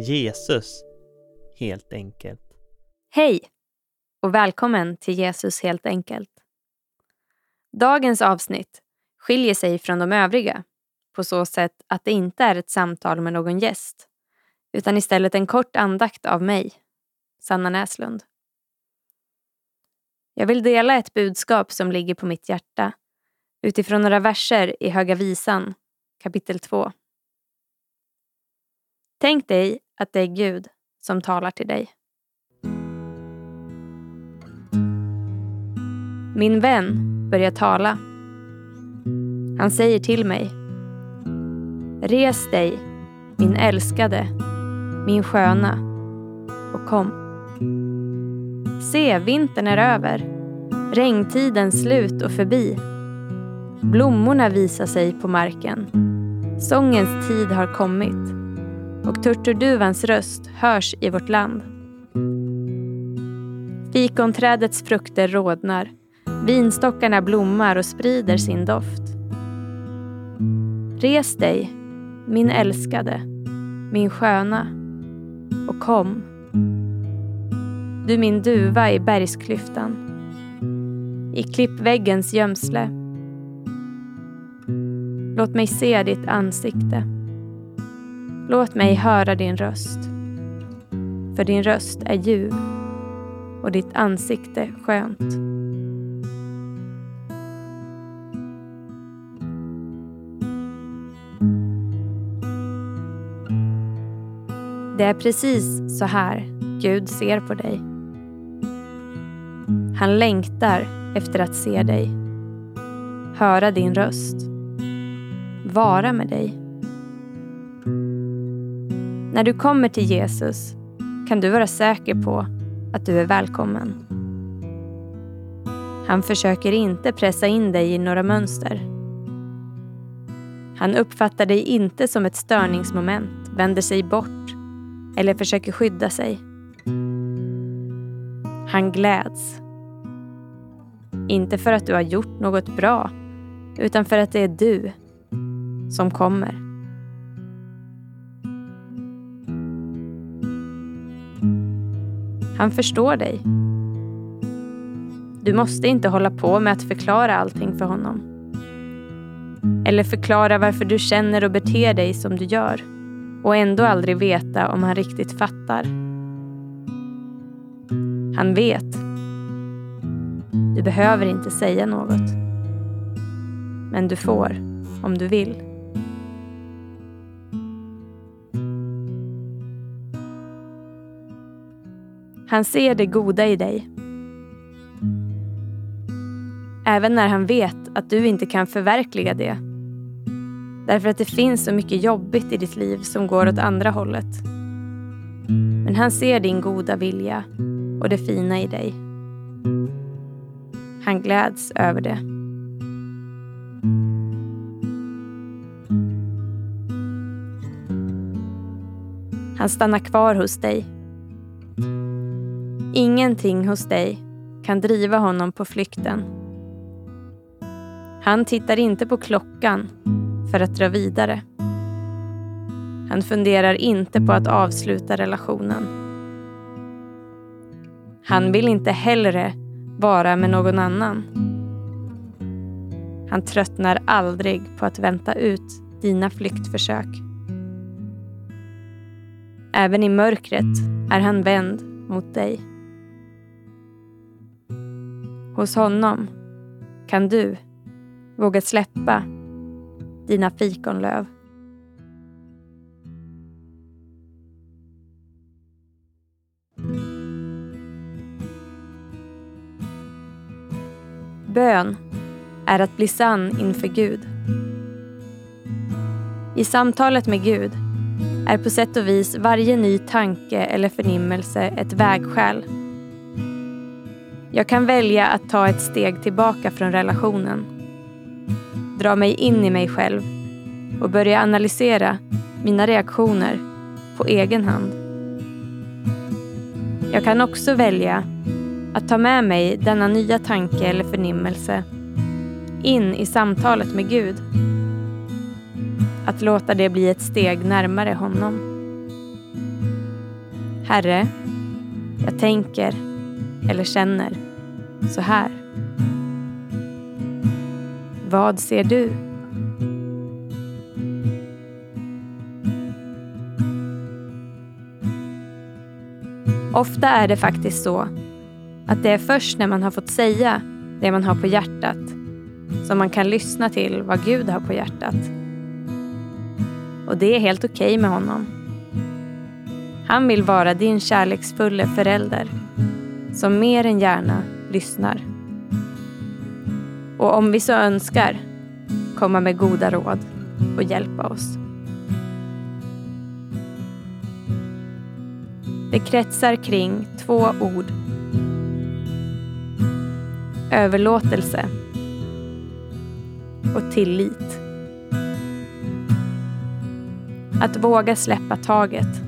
Jesus, helt enkelt. Hej och välkommen till Jesus helt enkelt. Dagens avsnitt skiljer sig från de övriga på så sätt att det inte är ett samtal med någon gäst utan istället en kort andakt av mig, Sanna Näslund. Jag vill dela ett budskap som ligger på mitt hjärta utifrån några verser i Höga Visan, kapitel 2. Tänk dig att det är Gud som talar till dig. Min vän börjar tala. Han säger till mig. Res dig, min älskade, min sköna, och kom. Se, vintern är över, regntiden slut och förbi. Blommorna visar sig på marken. Sångens tid har kommit och turturduvans röst hörs i vårt land. Fikonträdets frukter rodnar, vinstockarna blommar och sprider sin doft. Res dig, min älskade, min sköna, och kom. Du min duva i bergsklyftan, i klippväggens gömsle. Låt mig se ditt ansikte. Låt mig höra din röst. För din röst är ljuv och ditt ansikte skönt. Det är precis så här Gud ser på dig. Han längtar efter att se dig, höra din röst, vara med dig. När du kommer till Jesus kan du vara säker på att du är välkommen. Han försöker inte pressa in dig i några mönster. Han uppfattar dig inte som ett störningsmoment, vänder sig bort eller försöker skydda sig. Han gläds. Inte för att du har gjort något bra, utan för att det är du som kommer. Han förstår dig. Du måste inte hålla på med att förklara allting för honom. Eller förklara varför du känner och beter dig som du gör och ändå aldrig veta om han riktigt fattar. Han vet. Du behöver inte säga något. Men du får om du vill. Han ser det goda i dig. Även när han vet att du inte kan förverkliga det. Därför att det finns så mycket jobbigt i ditt liv som går åt andra hållet. Men han ser din goda vilja och det fina i dig. Han gläds över det. Han stannar kvar hos dig Ingenting hos dig kan driva honom på flykten. Han tittar inte på klockan för att dra vidare. Han funderar inte på att avsluta relationen. Han vill inte hellre vara med någon annan. Han tröttnar aldrig på att vänta ut dina flyktförsök. Även i mörkret är han vänd mot dig. Hos honom kan du våga släppa dina fikonlöv. Bön är att bli sann inför Gud. I samtalet med Gud är på sätt och vis varje ny tanke eller förnimmelse ett vägskäl jag kan välja att ta ett steg tillbaka från relationen. Dra mig in i mig själv och börja analysera mina reaktioner på egen hand. Jag kan också välja att ta med mig denna nya tanke eller förnimmelse in i samtalet med Gud. Att låta det bli ett steg närmare honom. Herre, jag tänker eller känner så här. Vad ser du? Ofta är det faktiskt så att det är först när man har fått säga det man har på hjärtat som man kan lyssna till vad Gud har på hjärtat. Och det är helt okej okay med honom. Han vill vara din kärleksfulla förälder som mer än gärna lyssnar. Och om vi så önskar komma med goda råd och hjälpa oss. Det kretsar kring två ord. Överlåtelse och tillit. Att våga släppa taget.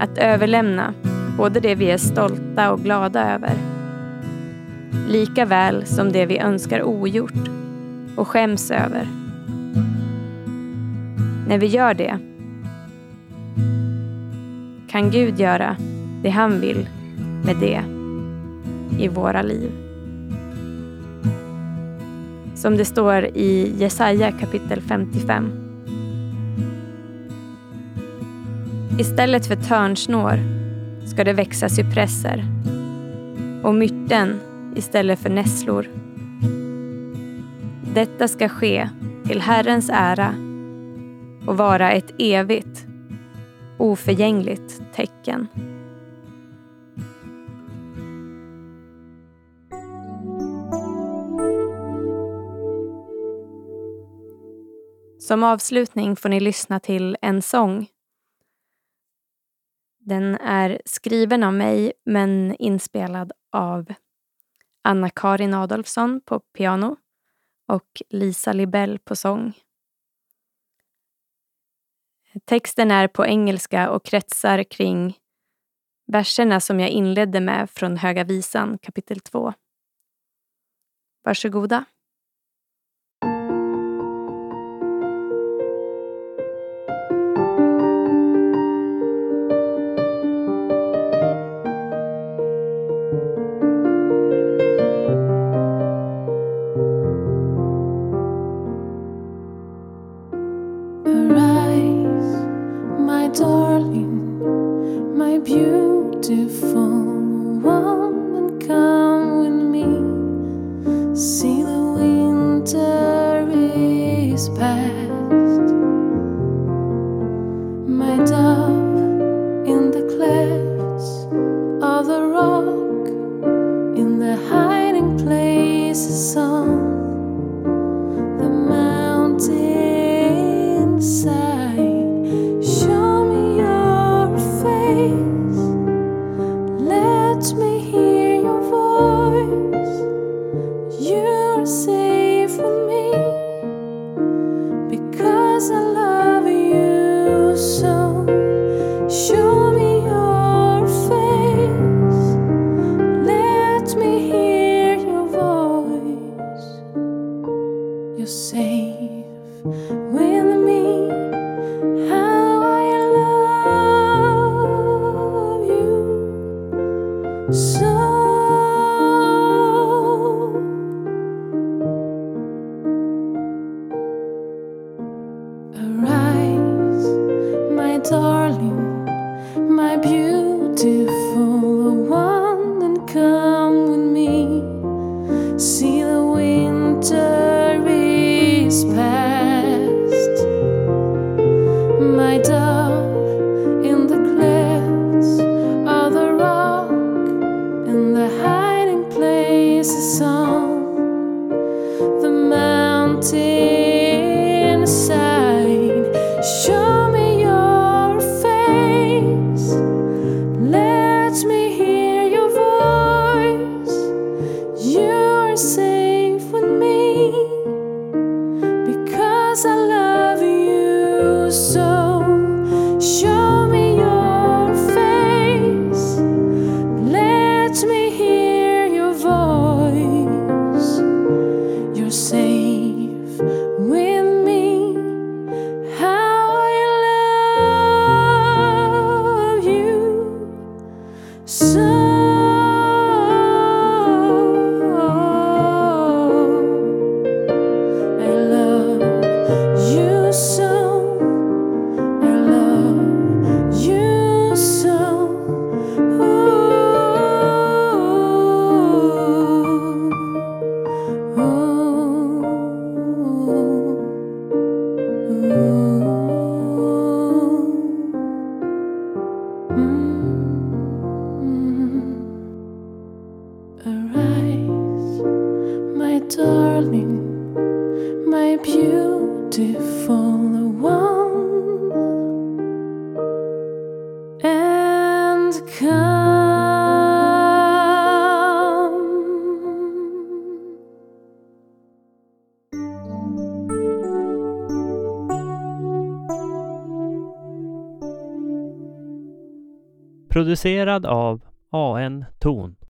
Att överlämna både det vi är stolta och glada över lika väl som det vi önskar ogjort och skäms över. När vi gör det kan Gud göra det han vill med det i våra liv. Som det står i Jesaja kapitel 55. Istället för törnsnår ska det växa cypresser och myrten istället för nässlor. Detta ska ske till Herrens ära och vara ett evigt, oförgängligt tecken. Som avslutning får ni lyssna till en sång. Den är skriven av mig men inspelad av Anna-Karin Adolfsson på piano och Lisa Libell på sång. Texten är på engelska och kretsar kring verserna som jag inledde med från Höga visan kapitel 2. Varsågoda. come with me. See the winter is past. Producerad av AN Ton.